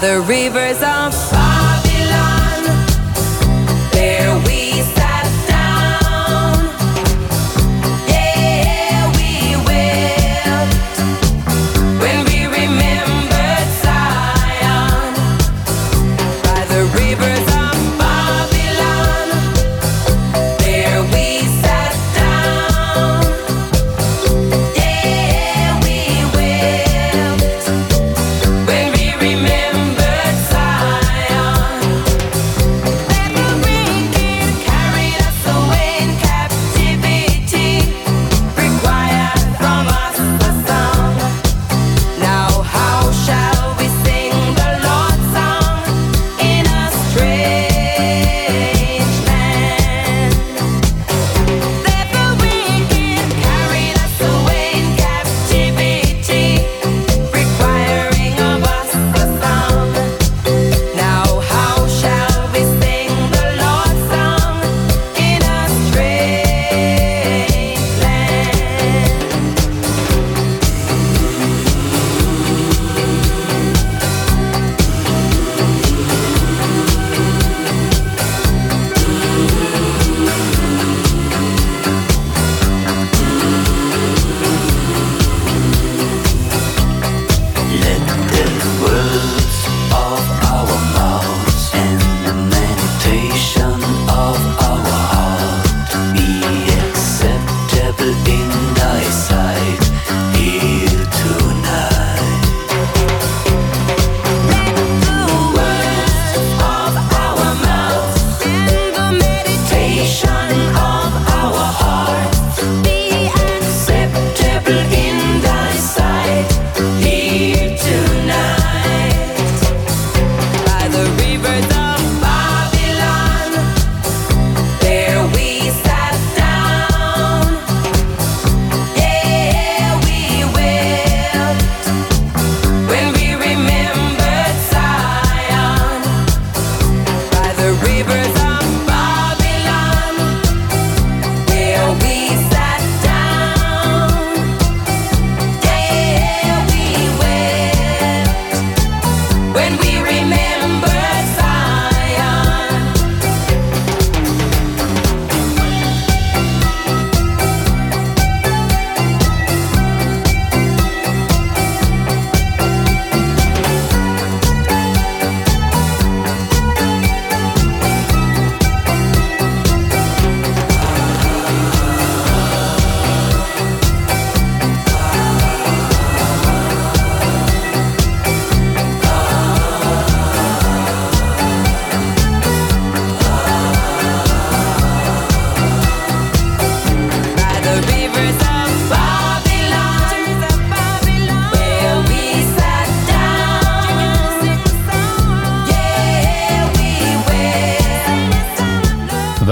the rivers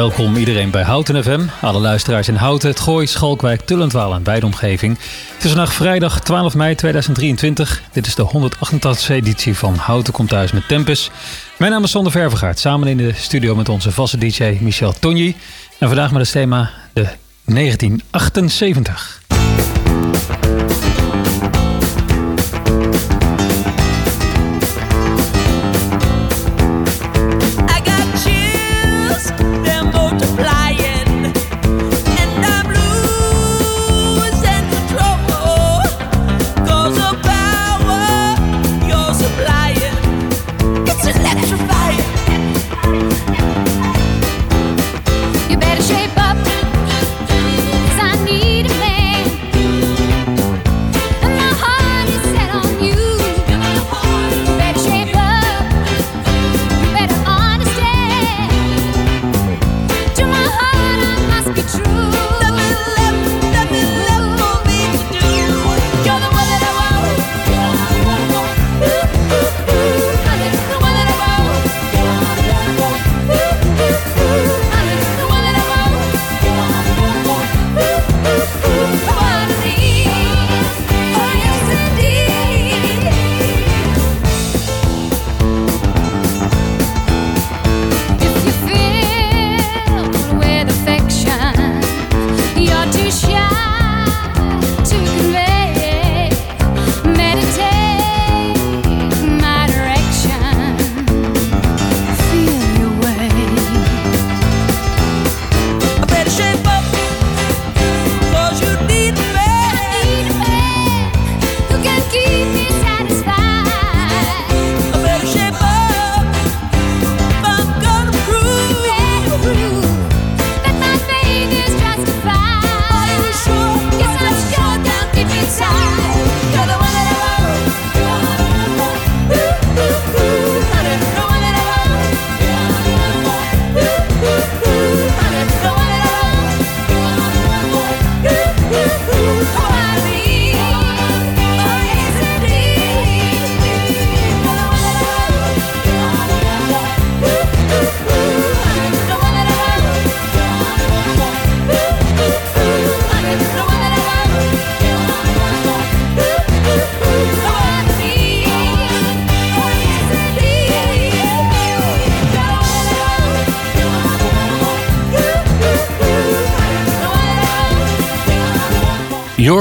welkom iedereen bij Houten FM. Alle luisteraars in Houten, het Gooi, Schalkwijk, Tullendwaal en wijde omgeving. Het is vandaag vrijdag 12 mei 2023. Dit is de 188e editie van Houten komt thuis met Tempus. Mijn naam is Sander Vervegaard, samen in de studio met onze vaste DJ Michel Tonji. En vandaag met het thema de 1978.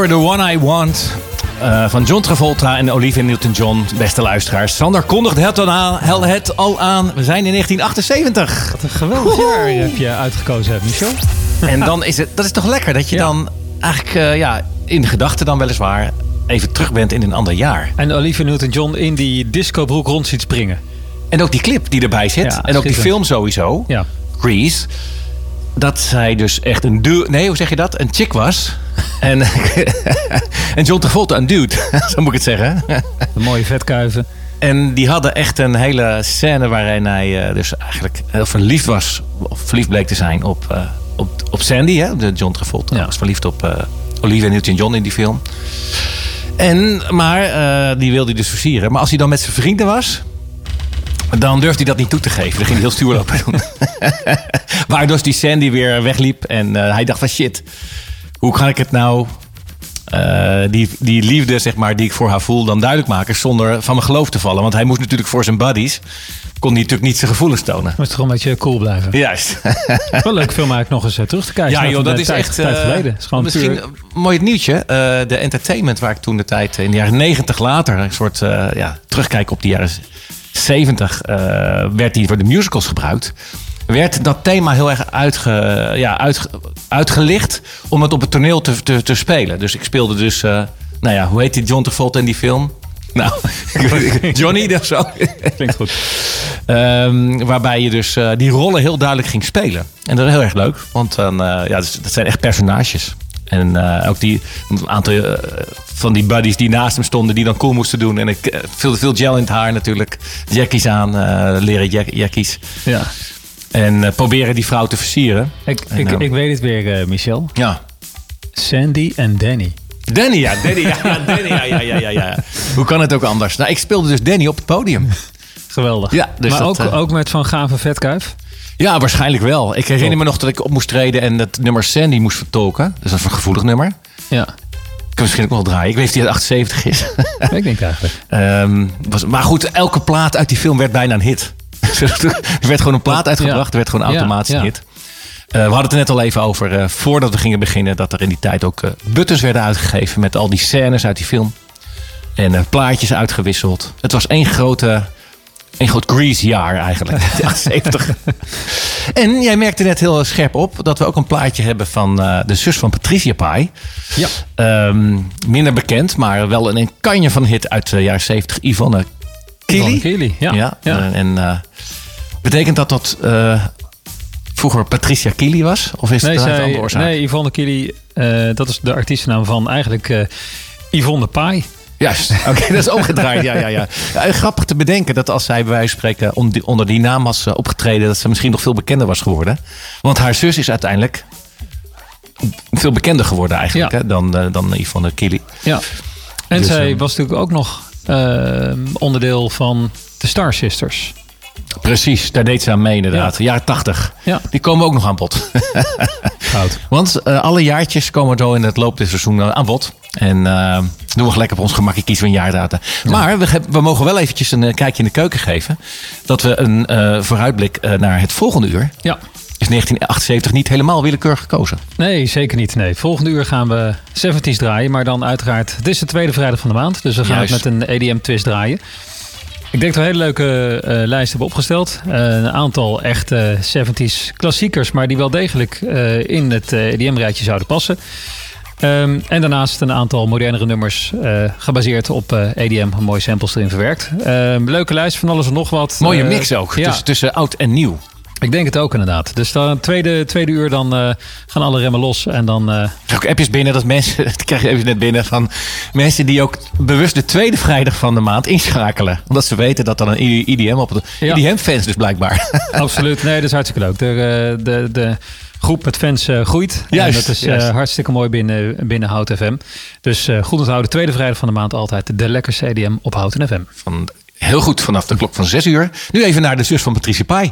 You're the One I Want. eh, van John Travolta en Olivia Newton-John, beste luisteraars. Sander kondigde het al, aan, het al aan. We zijn in 1978. Wat een geweldig jaar heb je uitgekozen, Michel. En dan is het, dat is toch lekker dat je Ja. dan eigenlijk eh, ja, in de gedachten dan weliswaar even terug bent in een ander jaar. En Olivia Newton-John in die discobroek rond ziet springen. En ook die clip die erbij zit. Ja, en ook die film sowieso. Ja. Grease. Dat zij dus echt een dude... Nee, hoe zeg je dat? Een chick was. En, en John Travolta een dude. Zo moet ik het zeggen. De mooie vetkuiven. En die hadden echt een hele scène waarin hij eh, dus eigenlijk heel verliefd was. Of verliefd bleek te zijn op, eh, op, op Sandy, hè? De John Travolta. Ja. was verliefd op eh Olivia Newton-John in die film. En, maar eh, die wilde hij dus versieren. Maar als hij dan met zijn vrienden was... Dan durfde hij dat niet toe te geven. Dan ging hij heel stoer lopen doen. Waardoor die Sandy weer wegliep. En eh, hij dacht van shit. Hoe kan ik het nou... eh, die, die liefde zeg maar, die ik voor haar voel dan duidelijk maken... zonder van mijn geloof te vallen. Want hij moest natuurlijk voor zijn buddies... kon hij natuurlijk niet zijn gevoelens tonen. Maar het is toch een beetje cool blijven. Juist. Wel leuk film eigenlijk nog eens terug te kijken. Ja, joh, dat is tijd- echt. tijd eh, geleden. Is gewoon misschien puur- mooi het nieuwtje. eh, de entertainment waar ik toen de tijd in de jaren 90 later een soort eh, ja, terugkijk op de jaren 70 eh, werd die voor de musicals gebruikt. Werd dat thema heel erg uitge, ja, uitge- uitgelicht om het op het toneel te, te, te spelen. Dus ik speelde dus, eh, nou ja, hoe heet die John Travolta in die film? Nou, Johnny of zo. Klinkt goed. Ehm, waarbij je dus eh, die rollen heel duidelijk ging spelen. En dat is heel erg leuk, want dan, ja, dat zijn echt personages. En eh, ook die, een aantal eh, van die buddies die naast hem stonden, die dan cool moesten doen. En ik uh, veel, veel gel in het haar natuurlijk. Jackies aan, eh, leren jack, jackies. Ja. En eh, proberen die vrouw te versieren. Ik, En, ik, eh, ik weet het weer, eh, Michel. Ja. Sandy en Danny. Danny, ja, Danny, ja, Danny, ja, ja, ja, ja, ja. Hoe kan het ook anders? Nou, ik speelde dus Danny op het podium. Geweldig. Ja, dus maar dat, ook, eh, ook met Van Gave Vetkuif. Ja, waarschijnlijk wel. Ik herinner me nog dat ik op moest treden en het nummer Sandy moest vertolken. Dus dat is een gevoelig nummer. Ja, Ik kan misschien ook wel draaien. Ik weet niet of die uit 78 is. ik denk eigenlijk. Ehm, was, maar goed, elke plaat uit die film werd bijna een hit. er werd gewoon een plaat uitgebracht. Er werd gewoon automatisch een hit. Eh, we hadden het er net al even over, eh, voordat we gingen beginnen, dat er in die tijd ook eh, buttons werden uitgegeven met al die scènes uit die film. En plaatjes uitgewisseld. Het was één grote, één groot Grease jaar eigenlijk. Ja, 70. en jij merkte net heel scherp op dat we ook een plaatje hebben van eh, de zus van Patricia Pai. Ja. Ehm, minder bekend, maar wel een kanje van een hit uit de jaren 70. Yvonne Kili. Yvonne Kili, ja. ja. Ja. eh, En eh, betekent dat dat vroeger Patricia Kili was? Of is Nee, het een andere oorzaak? nee, Yvonne Kili, eh, dat is de artiestennaam van eigenlijk Yvonne Pai. Juist, oké, dat is omgedraaid. Ja, ja, ja. Ja, grappig te bedenken dat als zij bij wijze van spreken om die- onder die naam was eh, opgetreden, dat ze misschien nog veel bekender was geworden. Want haar zus is uiteindelijk veel bekender geworden eigenlijk Ja. hè, dan, eh, dan Yvonne Kili. Ja. En Dus, zij eh, was natuurlijk ook nog eh, onderdeel van de Star Sisters. Precies, daar deed ze aan mee inderdaad. Jaren 80. Ja. Die komen ook nog aan bod. Goud. Want eh, alle jaartjes komen zo in het loop dit seizoen eh, aan bod. En eh, doen we gelijk op ons gemakje kiezen we een jaardatum. Maar we, mogen wel eventjes een kijkje in de keuken geven. Dat we een vooruitblik naar het volgende uur. Ja. Is 1978 niet helemaal willekeurig gekozen. Nee, zeker niet. Nee. Volgende uur gaan we 70s draaien. Maar dan uiteraard, het is de tweede vrijdag van de maand. Dus we gaan Juist. het met een EDM-twist draaien. Ik denk dat we een hele leuke eh, lijst hebben opgesteld. Eh, een aantal echte 70s klassiekers, maar die wel degelijk eh, in het EDM-rijtje zouden passen. Ehm, en daarnaast een aantal modernere nummers gebaseerd op EDM, mooie samples erin verwerkt. Ehm, leuke lijst van alles en nog wat. Mooie mix ook. Ja, Tussen, tussen oud en nieuw. Ik denk het ook inderdaad. Dus dan tweede, tweede uur dan eh, gaan alle remmen los en dan... krijg ook appjes binnen dat mensen, dat krijg je even net binnen van mensen die ook bewust de tweede vrijdag van de maand inschakelen. Omdat ze weten dat dan een IDM op de Ja. IDM-fans dus blijkbaar. Absoluut, nee, dat is hartstikke leuk. De, eh, de, de groep met fans groeit. Juist, en dat is juist. hartstikke mooi binnen, binnen Hout FM. Dus goed onthouden, tweede vrijdag van de maand altijd de lekkerste EDM op Houten FM. Van, heel goed, vanaf de klok van 6 uur. Nu even naar de zus van Patricia Pai.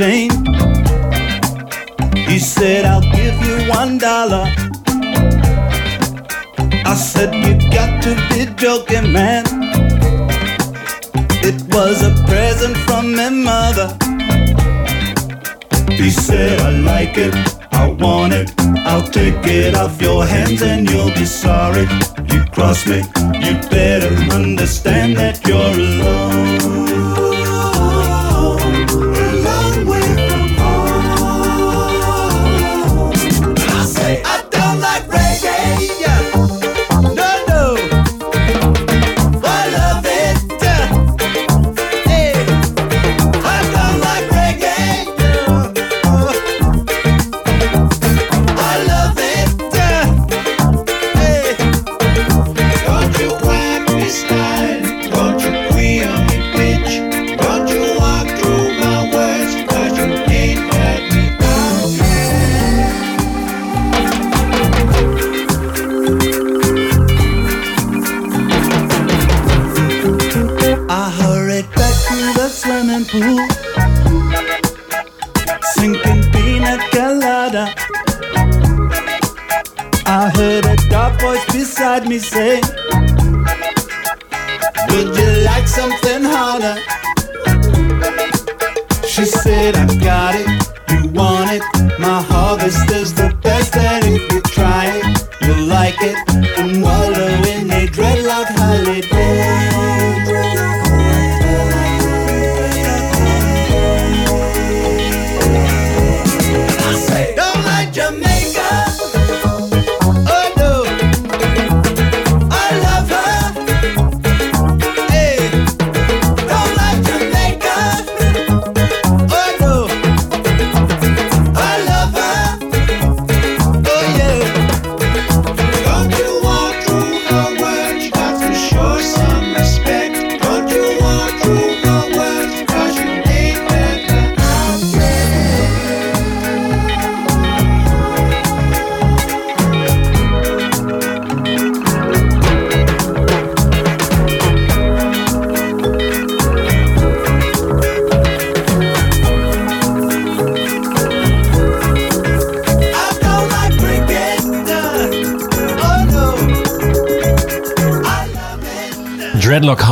Chain. He said, I'll give you one dollar. I said, You got to be joking, man. It was a present from my mother. He said, I like it, I want it. I'll take it off your hands and you'll be sorry. You cross me, you better understand that you're alone.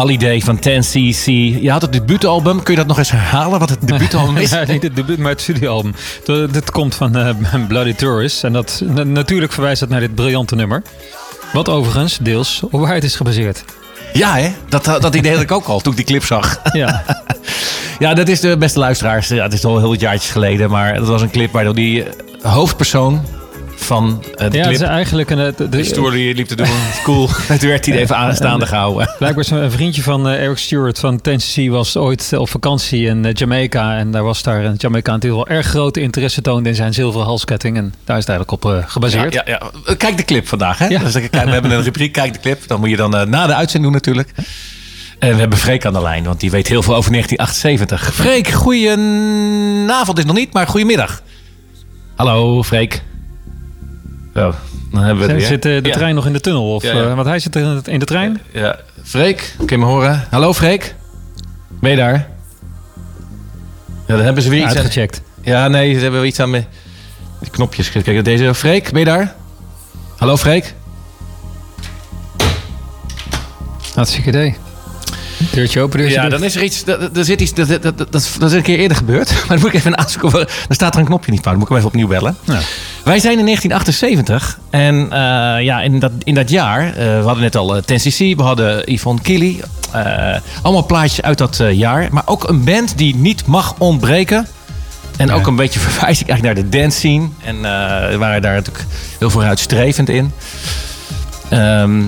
Holiday van 10cc. Je had het debuutalbum. Kun je dat nog eens herhalen wat het debuutalbum is? Ja, niet het debuut, maar het studioalbum. Dat- Dit komt van eh, Bloody Tourist. En dat, na- natuurlijk verwijst dat naar dit briljante nummer. Wat overigens deels op waarheid is gebaseerd. Ja, hè? Dat, dat idee had ik ook al toen ik die clip zag. Ja, Ja, dat is de beste luisteraars. Ja, het is al heel wat jaartjes geleden. Maar dat was een clip waar die eh, hoofdpersoon van de Ja, het clip. is eigenlijk een... eh, de- De je liep te doen. Cool. Het werd hij even aanstaande gehouden. Blijkbaar is een vriendje van eh, Eric Stewart van Tennessee was ooit op vakantie in Jamaica. En daar was daar een Jamaicaan die wel erg grote interesse toonde in zijn zilveren halsketting. En daar is het eigenlijk op eh, gebaseerd. Ja, ja, ja. Kijk de clip vandaag. Hè? Ja. Dus, kijk, we hebben een rubriek, kijk de clip. Dan moet je dan na de uitzending doen natuurlijk. En we hebben Freek aan de lijn, want die weet heel veel over 1978. Freek, goedenavond is nog niet, maar goedemiddag. Hallo, Freek. Zo, dan hebben we het Zit, weer. eh, de Ja. trein nog in de tunnel? Of, Ja, ja. eh, want hij zit in de, in de trein. Ja, Freek, kun je me horen? Hallo, Freek. Ben je daar? Ja, dan hebben ze weer iets aan... Uitgecheckt. Ja, nee, ze hebben iets aan me... Die knopjes. Kijk, deze. Freek, ben je daar? Hallo, Freek. Hartstikke idee. Deurtje open, deurtje Ja, dan is er iets. Er zit iets. Dat, dat, dat, dat, is- een keer eerder gebeurd. Maar dan moet ik even aanzoeken. Dan staat er een knopje niet fout. Dan moet ik hem even opnieuw bellen. Ja. Wij zijn in 1978. En eh, ja, in dat, in dat jaar. eh, we hadden net al uh, Ten CC. We hadden Yvonne Killy. allemaal plaatjes uit dat jaar. Maar ook een band die niet mag ontbreken. En Ja. ook een beetje verwijzing eigenlijk naar de dance scene. En we waren daar natuurlijk heel vooruitstrevend in. Ehm,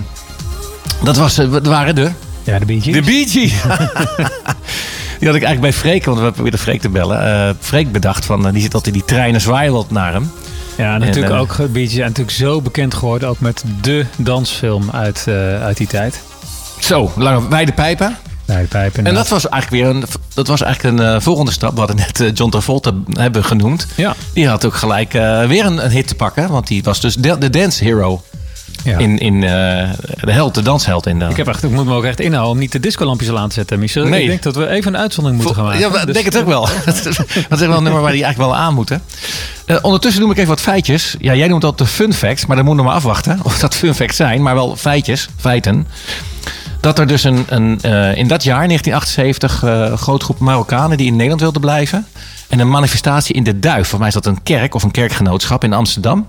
dat, was, dat waren de Ja, de Bee Gees. de Bee Gees. die had ik eigenlijk bij Freek, want we probeerden Freek te bellen. eh Freek bedacht van, eh, die zit altijd in die treinen zwaaien naar hem. Ja, natuurlijk En, eh, ook Bee Gees. En natuurlijk zo bekend geworden. Ook met de dansfilm uit, uit die tijd. Zo, lange wijde pijpen. Nee, de pijp En dat was eigenlijk weer een, dat was eigenlijk een volgende stap. We hadden net John Travolta hebben genoemd. Ja. Die had ook gelijk weer een, een hit te pakken. Want die was dus de, de dance hero. Ja. In, in eh, de held, de dansheld in de... Ik, heb echt, ik moet me ook echt inhouden om niet de discolampjes al aan te zetten, Michel. Nee. Ik denk dat we even een uitzondering moeten gaan maken. Ja, ik Dus- denk het ook wel. dat is wel een nummer waar die eigenlijk wel aan moeten. Eh, ondertussen noem ik even wat feitjes. Ja, jij noemt dat de fun facts, maar dan moeten we maar afwachten of dat fun facts zijn, maar wel feitjes, feiten. Dat er dus een, een, eh, in dat jaar, 1978, eh, een grote groep Marokkanen die in Nederland wilden blijven. En een manifestatie in de Duif. Voor mij is dat een kerk of een kerkgenootschap in Amsterdam.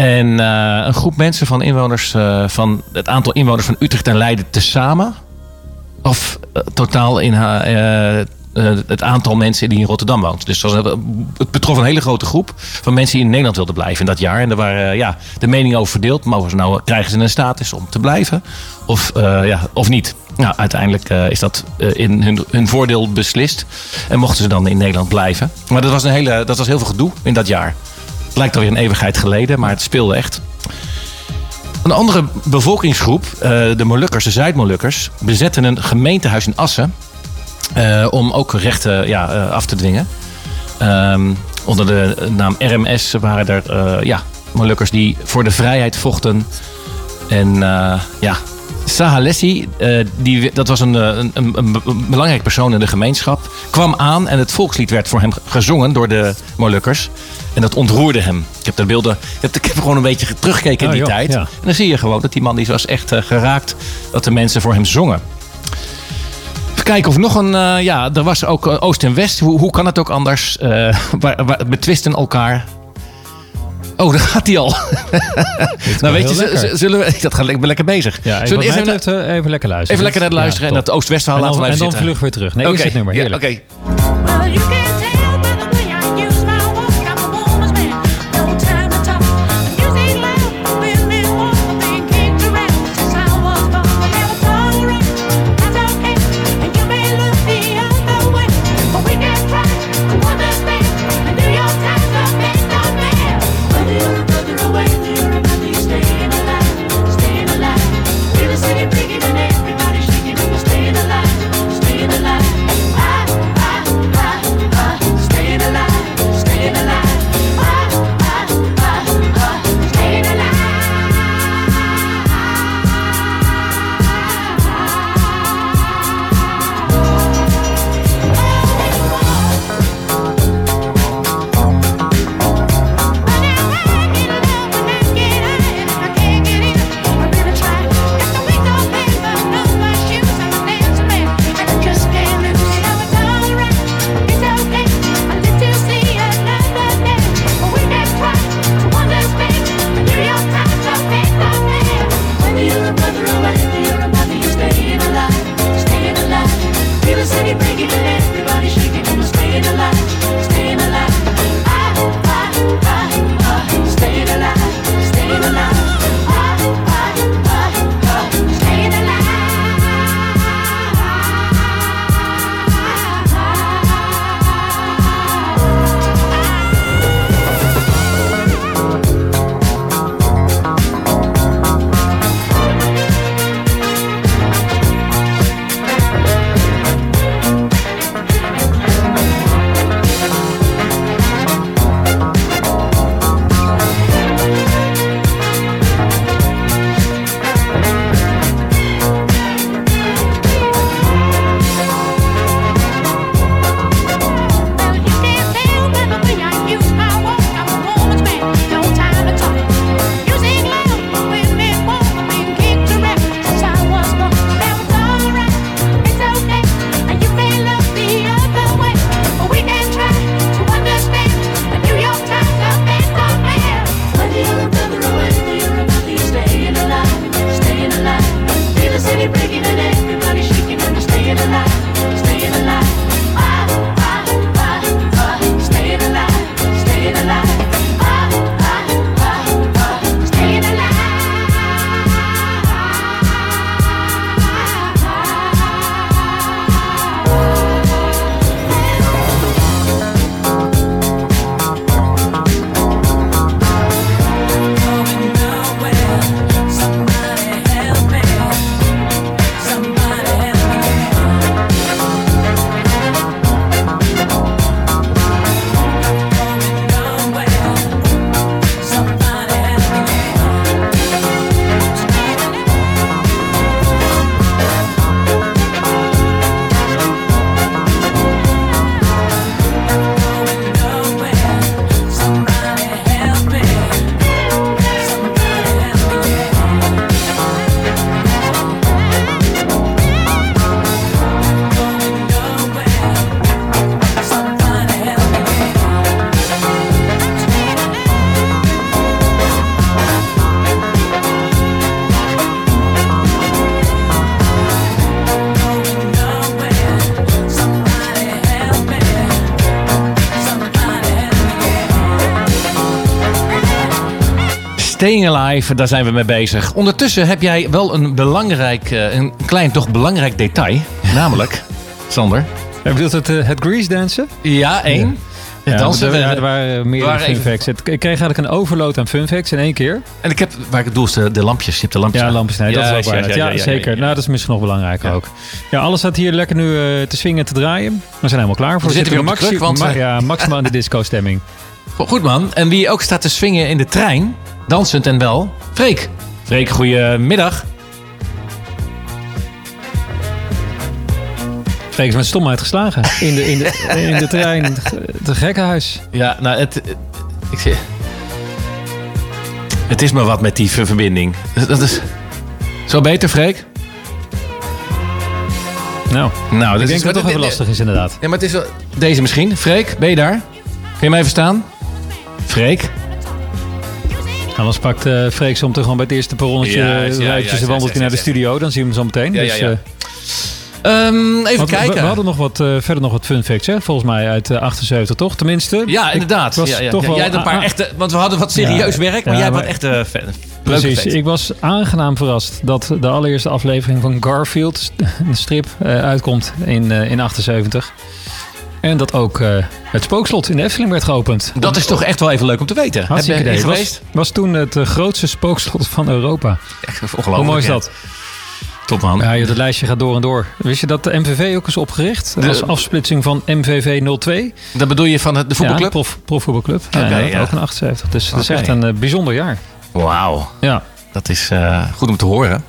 En eh, een groep mensen van inwoners eh, van het aantal inwoners van Utrecht en Leiden tezamen. Of eh, totaal in het aantal mensen die in Rotterdam woont. Dus het betrof een hele grote groep van mensen die in Nederland wilden blijven in dat jaar. En er waren ja, de meningen over verdeeld. Mogen ze nou, krijgen ze een status om te blijven of, ja, of niet? Nou, uiteindelijk is dat in hun, hun voordeel beslist. En mochten ze dan in Nederland blijven. Maar dat was, een hele, dat was heel veel gedoe in dat jaar. Lijkt alweer een eeuwigheid geleden, maar het speelde echt. Een andere bevolkingsgroep, eh, de Molukkers, de Zuid-Molukkers, bezetten een gemeentehuis in Assen. eh, om ook rechten ja, eh, af te dwingen. Ehm, onder de naam RMS waren er ja, Molukkers die voor de vrijheid vochten. En ja, Sahalessi, eh, die, dat was een, eh, een, een, een be- belangrijk persoon in de gemeenschap, kwam aan en het volkslied werd voor hem gezongen door de Molukkers. En dat ontroerde hem. Ik heb de beelden, ik heb, gewoon een beetje teruggekeken in Oh, die joh, tijd. ja. En dan zie je gewoon dat die man die was echt eh, geraakt dat de mensen voor hem zongen. Even kijken of nog een. ja, er was ook Oost en West. Hoe, hoe kan het ook anders? Waar, waar, betwisten elkaar. Oh, daar gaat hij al. nou, weet je, zullen we. Dat gaat, ik ben lekker bezig. Ja, zullen we even, eerst even, even, even lekker luisteren. even lekker naar het luisteren Ja, en dat Oost-West verhaal En dan, laten we en even dan zitten. vlug weer terug. Nee, eerst Oké, het nummer. ja, Heerlijk. oké. Well, Staying Alive, daar zijn we mee bezig. Ondertussen heb jij wel een belangrijk, eh, een klein toch belangrijk detail. Namelijk, Sander. Je bedoelt het, eh, het grease dansen? Ja, één. Ja, dansen. er, ja, er waren meerdere waren fun even- Ik kreeg eigenlijk een overload aan fun facts in één keer. En ik heb, waar ik het doel is, de, de lampjes. Je hebt de lampjes. Ja, aan. lampjes. Nee, dat is Ja, ook ja, ja, Ja, ja, ja, zeker. ja, ja. Nou, dat is misschien nog belangrijker Ja. ook. Ja, alles staat hier lekker nu eh, te swingen en te draaien. We zijn helemaal klaar voor. We zitten weer op de kruk, want, ma- ja, maximaal in de disco-stemming. Goed man. En wie ook staat te swingen in de trein, dansend en wel, Freek. Freek, goedemiddag. Freek is met stomheid geslagen. In de, in de, in de trein. Het gekkenhuis. Ja, nou, het, het- ik zeg, het is maar wat met die ver- verbinding. Dat is zo beter, Freek. Nou, Nou, ik denk dat het toch even lastig is inderdaad. Ja, maar het is wel... Deze misschien. Freek, ben je daar? Kun je mij verstaan? Freek? Anders pakt Freek zo meteen gewoon bij het eerste perronnetje Ja, ja, en wandelt hij naar de studio. Dan zien we hem zo meteen. Ja, dus, eh, Ehm, even want we- kijken. We, hadden nog wat, eh, verder nog wat fun facts, hè? volgens mij uit eh, 78, toch? Tenminste. Ja, inderdaad. was ja, ja. toch Ja, jij had een paar echte... Want we hadden wat serieus werk, maar jij maar- wat echte... fan- Precies. Ik was aangenaam verrast dat de allereerste aflevering van Garfield, een strip, uitkomt in, in 78. En dat ook eh, het spookslot in de Efteling werd geopend. Dat is toch echt wel even leuk om te weten. Hartstikke idee. er Was, geweest? was toen het eh, grootste spookslot van Europa. Echt ongelooflijk. Hoe mooi is dat? Top man. Ja, dat lijstje gaat door en door. Wist je dat de MVV ook is opgericht? De- als afsplitsing van MVV 02. Dat bedoel je van het- de Ja, voetbalclub? prof, profvoetbalclub. Ja, dat ja. ook een 78. Dus dat is echt een eh, bijzonder jaar. Wauw. Ja. Dat is goed om te horen.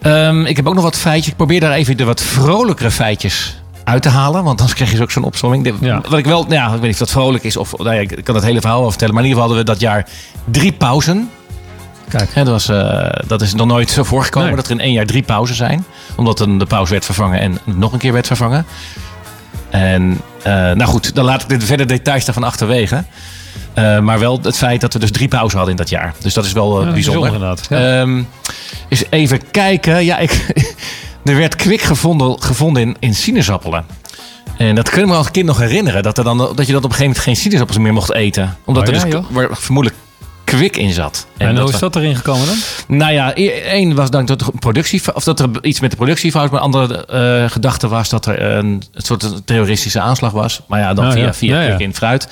Ehm, ik heb ook nog wat feitjes. Ik probeer daar even de wat vrolijkere feitjes uit te halen. Want anders krijg je dus ook zo'n opzomming. Ja. Wat ik wel, nou ja, ik weet niet of dat vrolijk is. Of, nou ja, ik kan het hele verhaal wel vertellen. Maar in ieder geval hadden we dat jaar drie pauzen. Kijk. Dat, was, eh, dat is nog nooit zo voorgekomen. Nee. Dat er in één jaar drie pauzen zijn. Omdat dan de pauze werd vervangen en nog een keer werd vervangen. En eh, nou goed, dan laat ik de verder details daarvan achterwege. Eh, maar wel het feit dat we dus drie pauzen hadden in dat jaar. Dus dat is wel Ja, bijzonder. bijzonder inderdaad, ja. Ehm, even kijken. Ja, ik, er werd kwik gevonden, gevonden in, in sinaasappelen. En dat kun ik me als kind nog herinneren. Dat, er dan, dat je dat op een gegeven moment geen sinaasappels meer mocht eten. Omdat Oh, er dus joh. waar vermoedelijk kwik in zat. En, dat hoe is was- dat erin gekomen dan? nou ja, e- één was dan dat er een productie, of dat er iets met de productiefout, maar een andere eh, gedachte was dat er een, een soort terroristische aanslag was. Maar ja, dan Ah, via, via Ja, ja. kwik in fruit.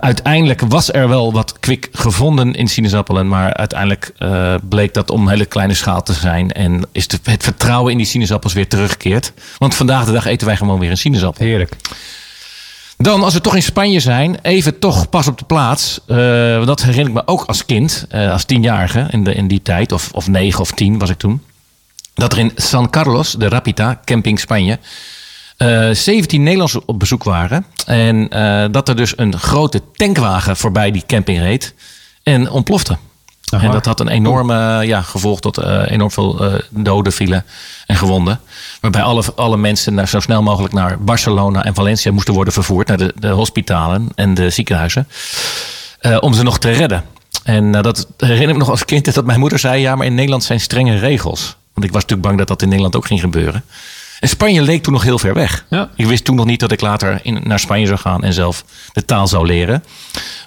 Uiteindelijk was er wel wat kwik gevonden in sinaasappelen, maar uiteindelijk eh, bleek dat om hele kleine schaal te zijn en is de, het vertrouwen in die sinaasappels weer teruggekeerd. Want vandaag de dag eten wij gewoon weer een sinaasappel. Heerlijk. Dan, als we toch in Spanje zijn, even toch pas op de plaats. Eh, dat herinner ik me ook als kind, eh, als tienjarige in, de, in die tijd, of, of negen of tien was ik toen. Dat er in San Carlos, de Rapita, camping Spanje, eh 17 Nederlanders op bezoek waren. En eh, dat er dus een grote tankwagen voorbij die camping reed en ontplofte. Aha. En dat had een enorme ja, gevolg tot eh, enorm veel eh, doden vielen en gewonden. Waarbij alle, alle mensen naar, zo snel mogelijk naar Barcelona en Valencia moesten worden vervoerd. Naar de, de hospitalen en de ziekenhuizen. eh, om ze nog te redden. En eh, dat herinner ik me nog als kind dat mijn moeder zei... ja, maar in Nederland zijn strenge regels. Want ik was natuurlijk bang dat dat in Nederland ook ging gebeuren. En Spanje leek toen nog heel ver weg. Ja. Ik wist toen nog niet dat ik later in, naar Spanje zou gaan en zelf de taal zou leren.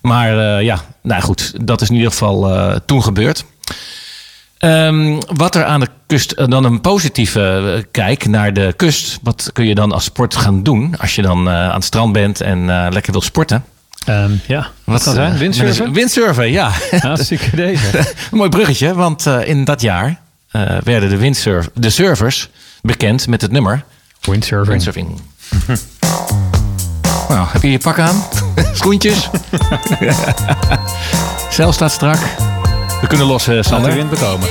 Maar eh, ja, nou goed, dat is in ieder geval eh, toen gebeurd. Ehm, wat er aan de kust, eh, dan een positieve kijk naar de kust. Wat kun je dan als sport gaan doen als je dan aan het strand bent en lekker wilt sporten? Ehm, ja, wat kan zijn? Windsurfen? Windsurfen, ja. Hartstikke deze. Mooi bruggetje, want in dat jaar werden de, windsurf, de surfers bekend met het nummer Windsurfing. windsurfing. nou, heb je je pak aan? Schoentjes? Cel staat strak. We kunnen los, eh, Laat de Sander. wind bekomen.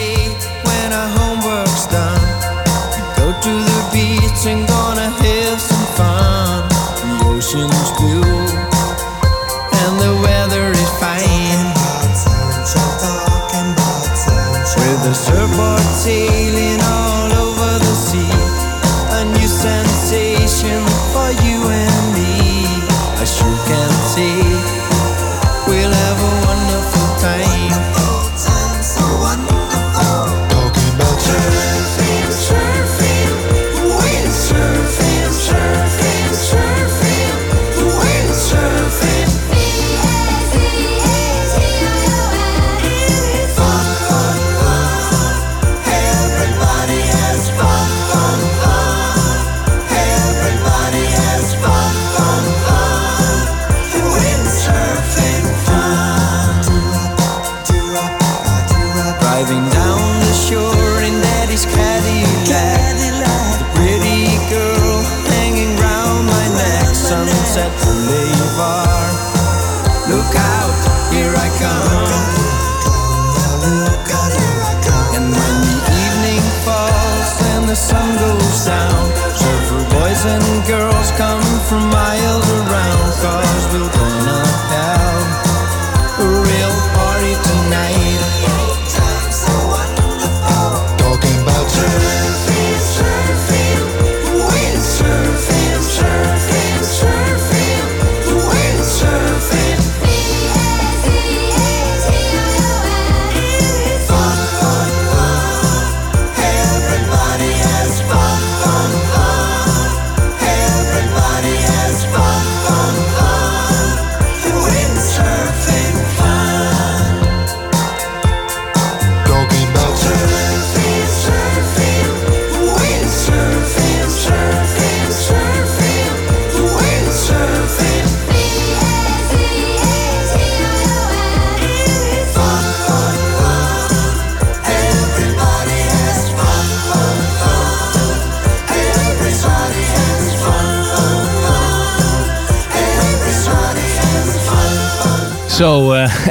driving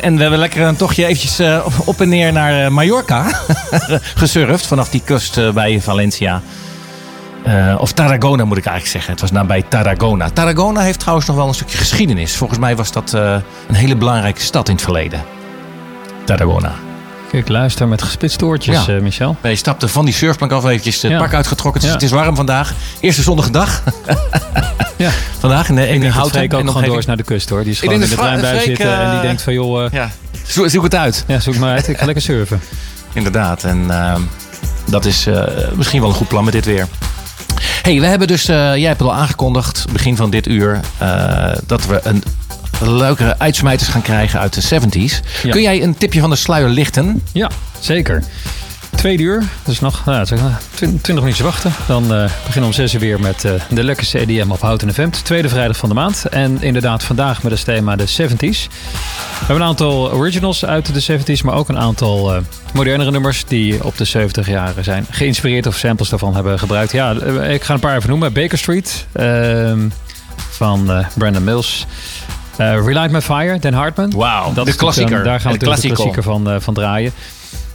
en we hebben lekker een tochtje eventjes eh, op en neer naar eh, Mallorca gesurfd. Vanaf die kust eh, bij Valencia. Of Tarragona moet ik eigenlijk zeggen. Het was nabij Tarragona. Tarragona heeft trouwens nog wel een stukje geschiedenis. Volgens mij was dat een hele belangrijke stad in het verleden. Tarragona. Kijk, luister met gespitste oortjes, Ja. eh, Michel. Wij stapten van die surfplank af eventjes het Ja. pak uitgetrokken. Het is, Ja. het is warm vandaag. Eerste zonnige dag. Ja. vandaag in de, in Ik houten Freek ook gewoon door naar de kust hoor. Die is Ik gewoon in de blijven Freek, zitten en die eh, denkt van joh, eh, Ja, zo- zoek het uit. ja, zoek maar uit. Ik ga lekker surfen. Inderdaad. En ehm, dat is eh, misschien wel een goed plan met dit weer. hey, we hebben dus, eh, jij hebt het al aangekondigd, begin van dit uur, eh, dat we een leukere uitsmijters gaan krijgen uit de 70s. Ja. Kun jij een tipje van de sluier lichten? Ja, zeker. Tweede uur, dus nog nou, zeg maar, twin- 20 minuutjes wachten. Dan eh, beginnen we om 6 uur weer met eh, de lekkerste EDM op Houten FM. De tweede vrijdag van de maand. En inderdaad vandaag met als thema de 70s. We hebben een aantal originals uit de 70s, maar ook een aantal eh, modernere nummers die op de 70 jaren zijn geïnspireerd of samples daarvan hebben gebruikt. Ja, ik ga een paar even noemen. Baker Street ehm, van Brandon Mills. Eh Relight My Fire, Dan Hartman. Wauw, Dat de is klassieker. natuurlijk, Daar gaan we De klassieker. klassieker van, eh, van draaien.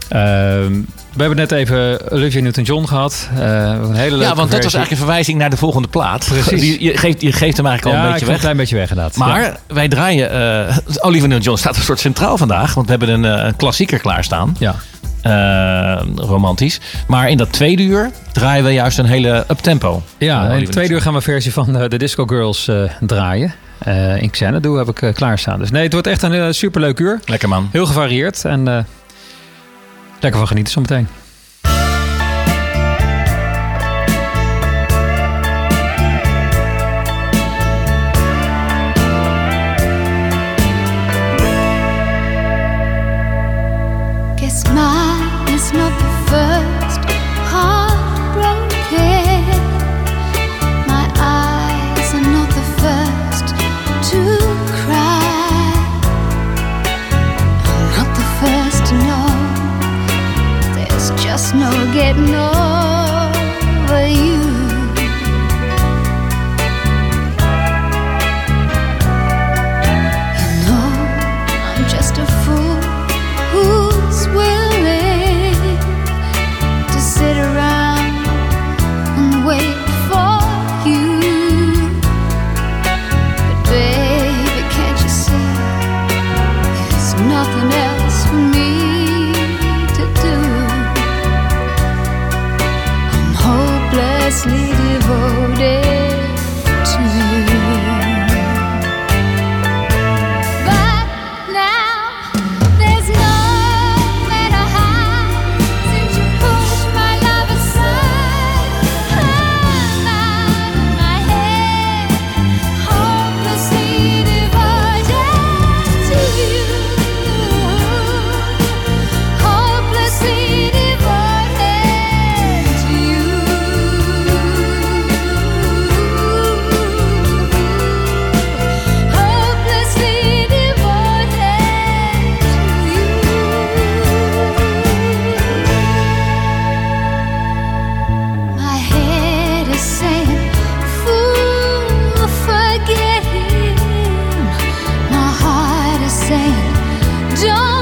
Ehm, we hebben net even Olivia Newton-John gehad. Eh, een hele leuke Ja, want dat was eigenlijk een verwijzing naar de volgende plaat. Precies. Die- je, geeft, je geeft hem eigenlijk al ja, een beetje ga een weg. klein beetje weg inderdaad. Maar Ja. wij draaien... eh Oliver Newton-John staat een soort centraal vandaag. Want we hebben een, eh, een klassieker klaarstaan. Ja. Eh, romantisch. Maar in dat tweede uur draaien we juist een hele uptempo. Ja, in het tweede uur gaan we een versie van eh, de Disco Girls eh, draaien. Eh in Xanadu heb ik eh, klaarstaan. Dus nee, het wordt echt een uh, superleuk uur. Lekker man. Heel gevarieerd en eh, lekker van genieten zometeen. saying, Don't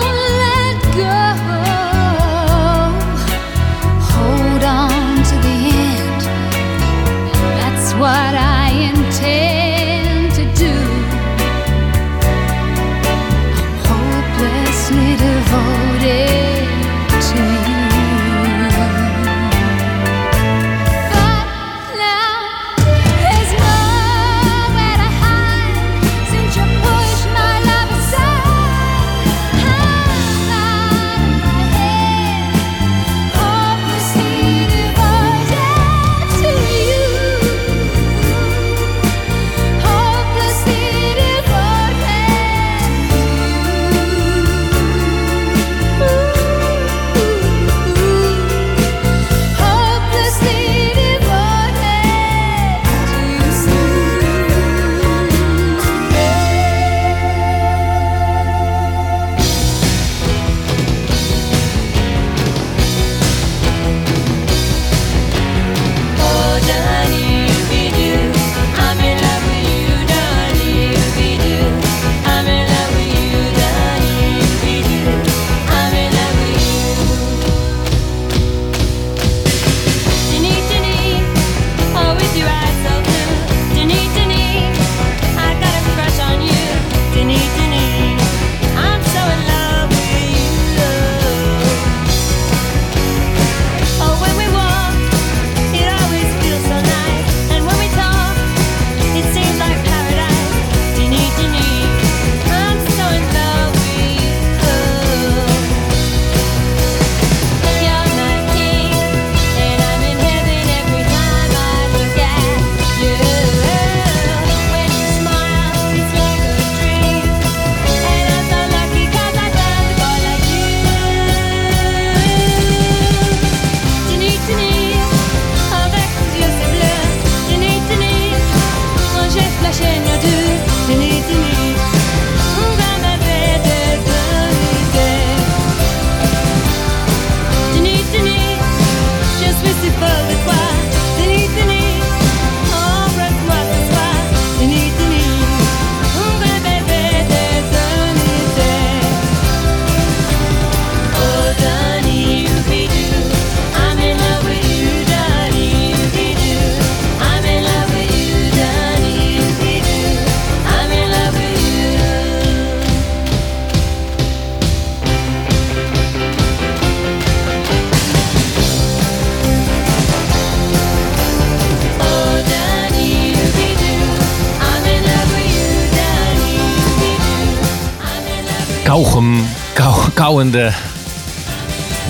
kauwende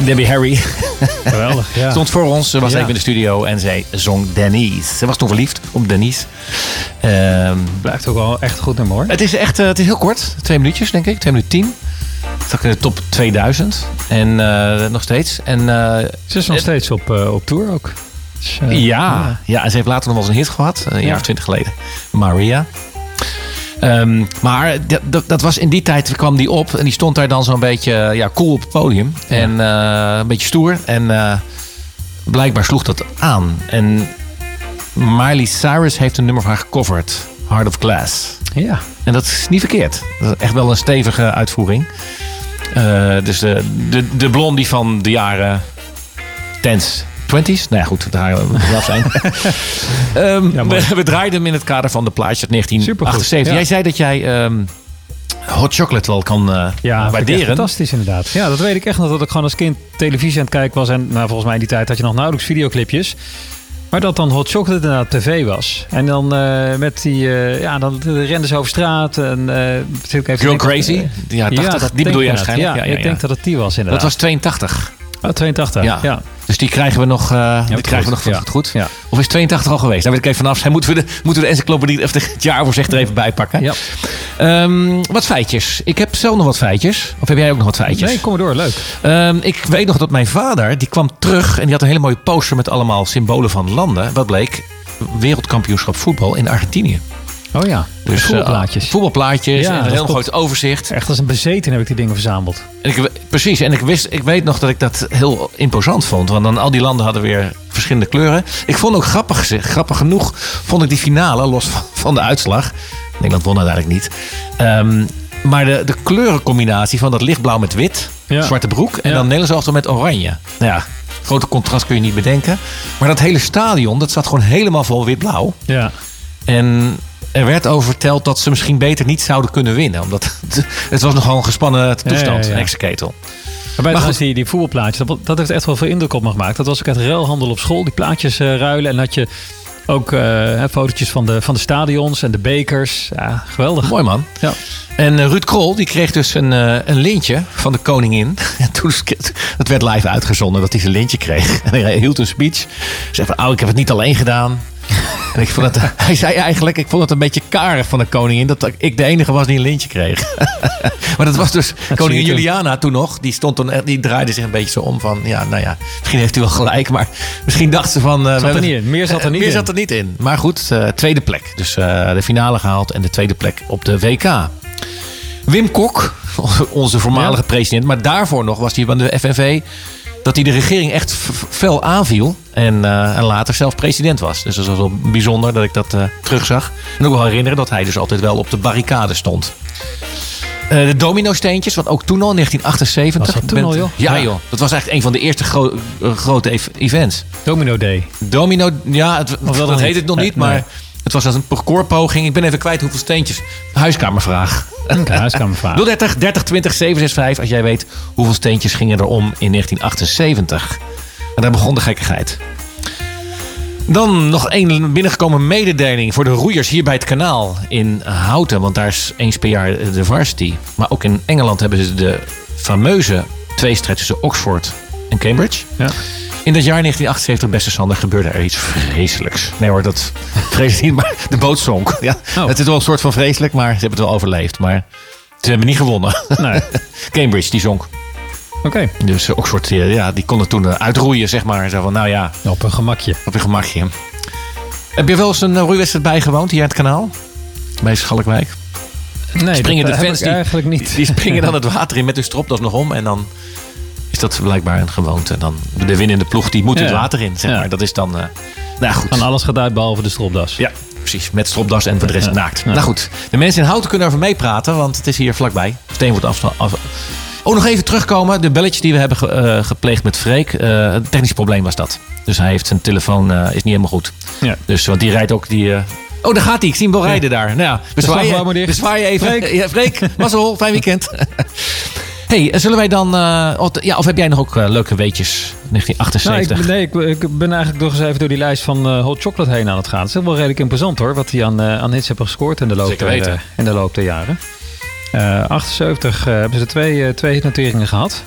Debbie Harry Geweldig, ja. stond voor ons. Ze was Ja. even in de studio en zij zong Denise. Ze was toen verliefd op Denise. Ehm, Blijft ook wel echt goed nummer hoor. het is echt eh, het is heel kort. Twee minuutjes, denk ik. Twee minuten tien. Zat in de top 2000. En eh, nog steeds. En eh, Ze is nog steeds op, op tour ook. Dus, ja, ja, en ze heeft later nog wel eens een hit gehad. Een jaar Ja. of twintig geleden. Maria. Ehm, maar dat, was in die tijd kwam die op. En die stond daar dan zo'n beetje eh, ja, cool op het podium. En eh, een beetje stoer. En eh, blijkbaar sloeg dat aan. En Miley Cyrus heeft een nummer van haar gecoverd. Heart of Glass. Ja. En dat is niet verkeerd. Dat is echt wel een stevige uitvoering. Dus de, de, de blondie van de jaren tens. 20s? Nou ja, goed, daar wel zijn. Ehm, Ja, we, we draaiden hem in het kader van de plaatje uit 1978. ja. Jij zei dat jij ehm, hot chocolate wel kan eh Ja, waarderen. fantastisch inderdaad. Ja, dat weet ik echt nog dat ik gewoon als kind televisie aan het kijken was. En nou, volgens mij in die tijd had je nog nauwelijks videoclipjes. Maar dat dan Hot Chocolate inderdaad tv was. En dan eh, met die, eh, ja, dan renden ze over straat. En, ik even Girl Crazy? Ja, 80, dat die bedoel je waarschijnlijk. Ja, ja, ik ja. denk dat het die was inderdaad. Dat was 82. Oh, 82, Ja. ja. Dus die krijgen we nog, eh, die krijgen we goed. nog van Ja. het goed. Ja. Of is 82 al geweest? Daar weet ik even vanaf. Zijn. Moeten we de, moeten we de encyclopedie, of de, het jaaroverzicht er even bij pakken? Ja. Ehm, wat feitjes. Ik heb zelf nog wat feitjes. Of heb jij ook nog wat feitjes? Nee, kom maar door. Leuk. Ehm, ik weet nog dat mijn vader, die kwam terug en die had een hele mooie poster met allemaal symbolen van landen. Wat bleek? Wereldkampioenschap voetbal in Argentinië. Oh ja, Dus eh, voetbalplaatjes. voetbalplaatjes Ja, en een heel groot overzicht. Echt als een bezeten heb ik die dingen verzameld. En ik, precies, en ik, wist, ik weet nog dat ik dat heel imposant vond. Want dan al die landen hadden weer verschillende kleuren. Ik vond ook grappig, grappig genoeg, vond ik die finale, los van, van de uitslag. Nederland won uiteindelijk niet. ehm, Maar de, de kleurencombinatie van dat lichtblauw met wit, Ja. zwarte broek... en Ja. dan Nederlands elftal met oranje. Nou ja, grote contrast kun je niet bedenken. Maar dat hele stadion, dat zat gewoon helemaal vol wit-blauw. Ja. En er werd over verteld dat ze misschien beter niet zouden kunnen winnen. Omdat het, was nogal een gespannen toestand, Ja, ja, ja. een hexenketel. Maar bij die, die voetbalplaatjes, dat, dat heeft echt wel veel indruk op me gemaakt. Dat was ook uit ruilhandel op school, die plaatjes eh, ruilen. En had je ook hè, fotootjes van de, van de stadions en de bekers. Ja, geweldig. Mooi man. Ja. En eh, Ruud Krol die kreeg dus een, een lintje van de koningin. En toen het werd live uitgezonden dat hij zijn lintje kreeg. En hij hield een speech. Zei van, oh, ik heb het niet alleen gedaan. En ik vond het, hij zei eigenlijk, ik vond het een beetje karig van de koningin dat ik de enige was die een lintje kreeg. maar dat was dus koningin. Juliana toen nog. Die stond toen, die draaide zich een beetje zo om van, ja, nou ja, misschien heeft u wel gelijk, maar misschien dacht ze van. eh, we er niet in. Meer zat er niet meer in. zat er niet in. Maar goed, eh, tweede plek. Dus eh, de finale gehaald en de tweede plek op de WK. Wim Kok, onze voormalige president, maar daarvoor nog was hij van de FNV. Dat hij de regering echt fel aanviel. En, eh, en later zelf president was. Dus dat was wel bijzonder dat ik dat eh, terugzag. En ook wel herinneren dat hij dus altijd wel op de barricade stond. Eh, de domino-steentjes, want ook toen al, 1978. Was dat toen al, joh? Ja, Ja. joh. Dat was eigenlijk een van de eerste gro- grote ev- events. Domino Day. Domino, ja, het, wel dat nog heet het nog Nee, niet, maar. Het was als een parcourspoging. Ik ben even kwijt hoeveel steentjes. Huiskamervraag. Huiskamervraag. 030 30 20 765 als jij weet hoeveel steentjes gingen er om in 1978. En daar begon de gekkigheid. Dan nog één binnengekomen mededeling voor de roeiers hier bij het kanaal in Houten. Want daar is eens per jaar de varsity. Maar ook in Engeland hebben ze de fameuze tweestrijd tussen Oxford en Cambridge. Ja. In dat jaar 1978, beste Sander, gebeurde er iets vreselijks. Nee hoor, dat niet, maar de boot zonk. Ja, Oh. Het is wel een soort van vreselijk, maar ze hebben het wel overleefd. Maar ze hebben niet gewonnen. Nee. Cambridge, die zonk. Oké. Dus eh, Oxford, eh, ja, die konden toen eh, uitroeien, zeg maar. Zo van, nou ja, Op een gemakje. op je gemakje. Heb je wel eens een eh, roeiwedstrijd bijgewoond hier aan het kanaal? Bij Schalkwijk? Nee, Springen de fans ik die- eigenlijk niet. Die springen dan het water in met hun stropdas nog om. En dan is dat blijkbaar een gewoonte. Dan de winnende ploeg, die moet het water in, zeg maar. Dat is dan... eh nou goed. Van alles gaat uit behalve de stropdas. Ja, precies. Met stropdas en voor de rest Ja. naakt. Ja. Nou goed, de mensen in Houten kunnen over meepraten, want het is hier vlakbij. Steen wordt afstand. Af... Oh, nog even terugkomen. De belletjes die we hebben ge- eh, gepleegd met Freek. eh, een technisch probleem was dat. Dus hij heeft zijn telefoon, is niet helemaal goed. Ja. Dus, want die rijdt ook die... Oh, daar gaat hij. Ik zie hem wel rijden daar. Nou ja, bezwaar je, bezwaar je even. Freek. Ja, Freek, mazzel, fijn weekend. hey, zullen wij dan... eh, of- ja, of heb jij nog ook eh, leuke weetjes? Nou, 1978. ik, nee, ik, ik ben eigenlijk nog eens even door die lijst van eh, Hot Chocolate heen aan het gaan. Het is wel redelijk imposant hoor, wat die aan, aan hits hebben gescoord in de loop, der, in de, loop der jaren. Eh 78 eh, hebben ze twee, twee hitnoteringen gehad.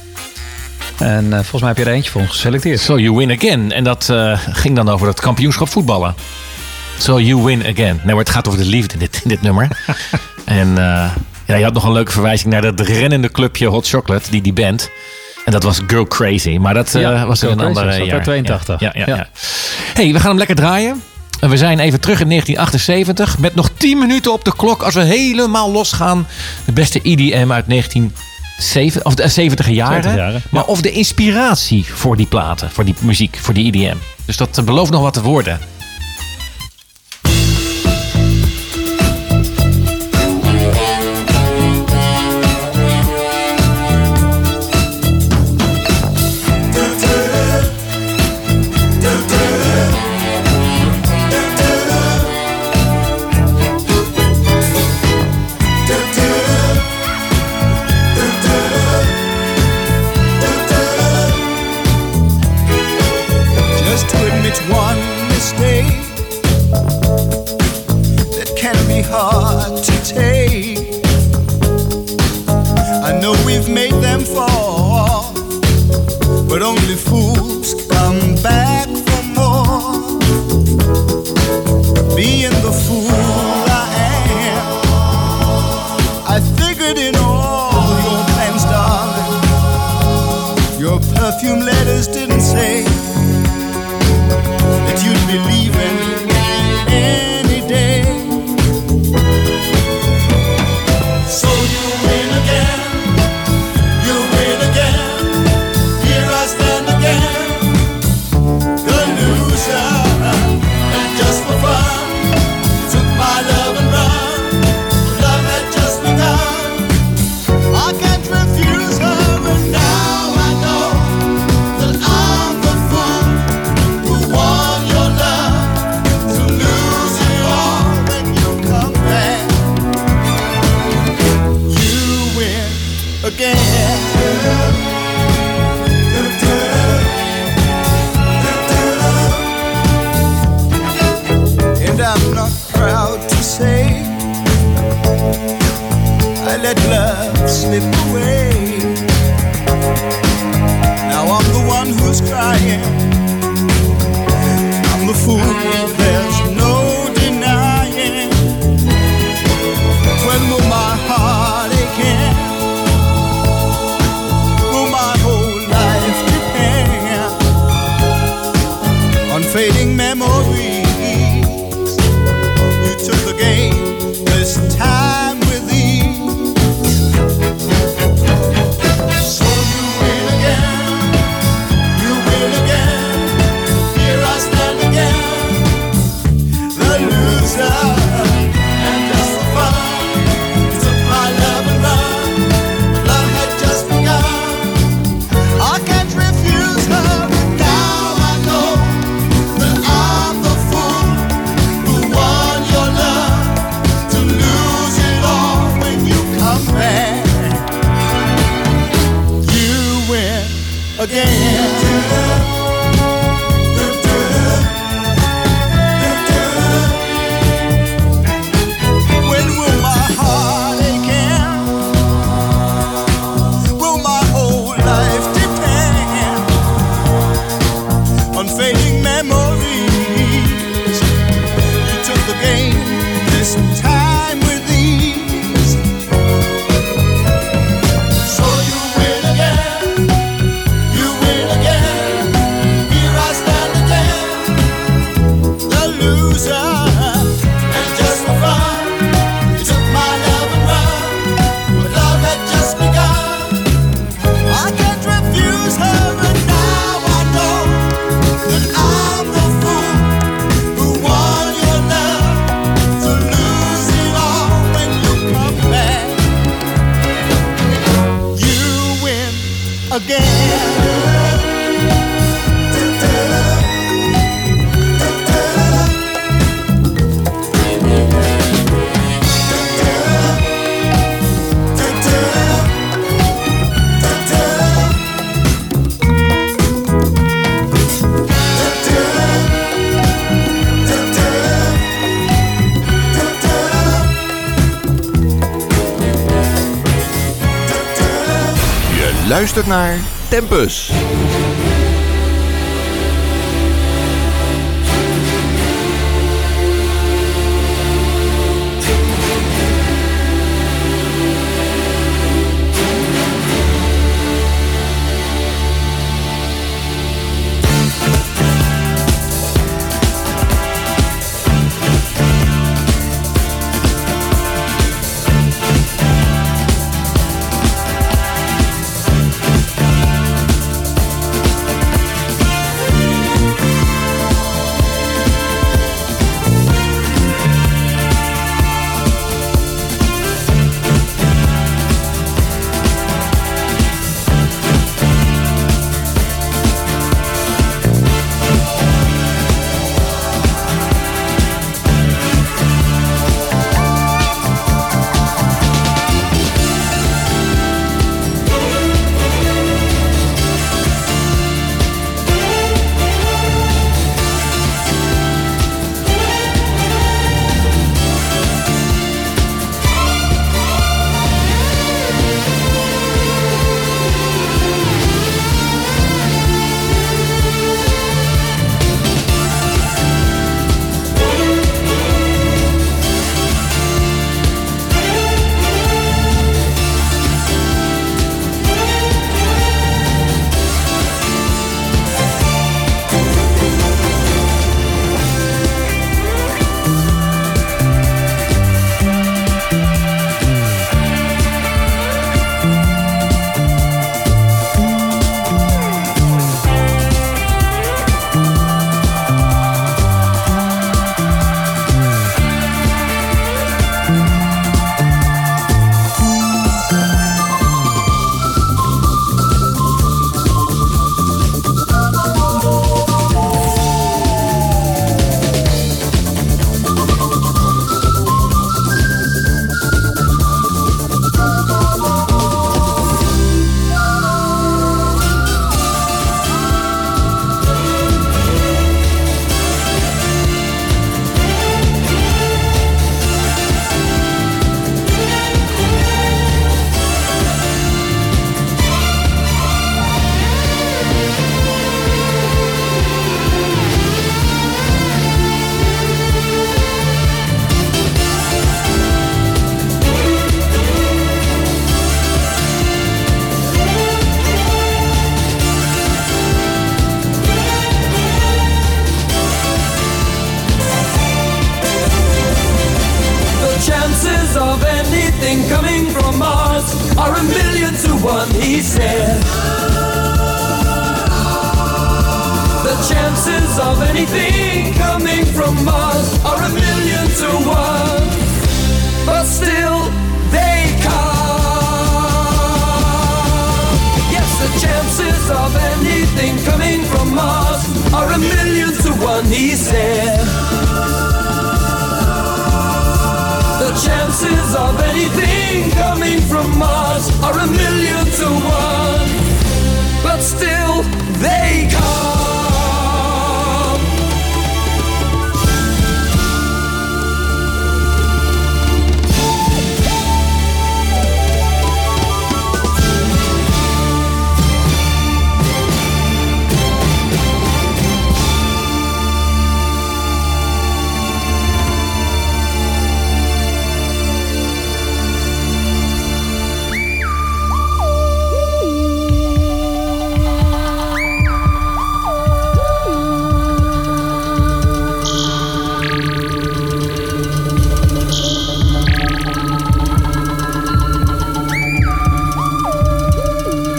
En volgens mij heb je er eentje voor ons geselecteerd. So you win again. En dat ging dan over het kampioenschap voetballen. So you win again. Nee, maar het gaat over de liefde in dit, in dit nummer. en ja, je had nog een leuke verwijzing naar dat rennende clubje Hot Chocolate, die die band. En dat was Girl Crazy. Maar dat eh, was in een andere jaar. uit 82. Ja, ja, ja, Ja. hey, we gaan hem lekker draaien. En we zijn even terug in 1978 met nog 10 minuten op de klok als we helemaal losgaan. De beste EDM uit 1970 of de 70 jaren. 70 jaren, Maar of de inspiratie voor die platen, voor die muziek, voor die EDM. Dus dat eh, belooft nog wat te worden. me through it. Naar Tempus.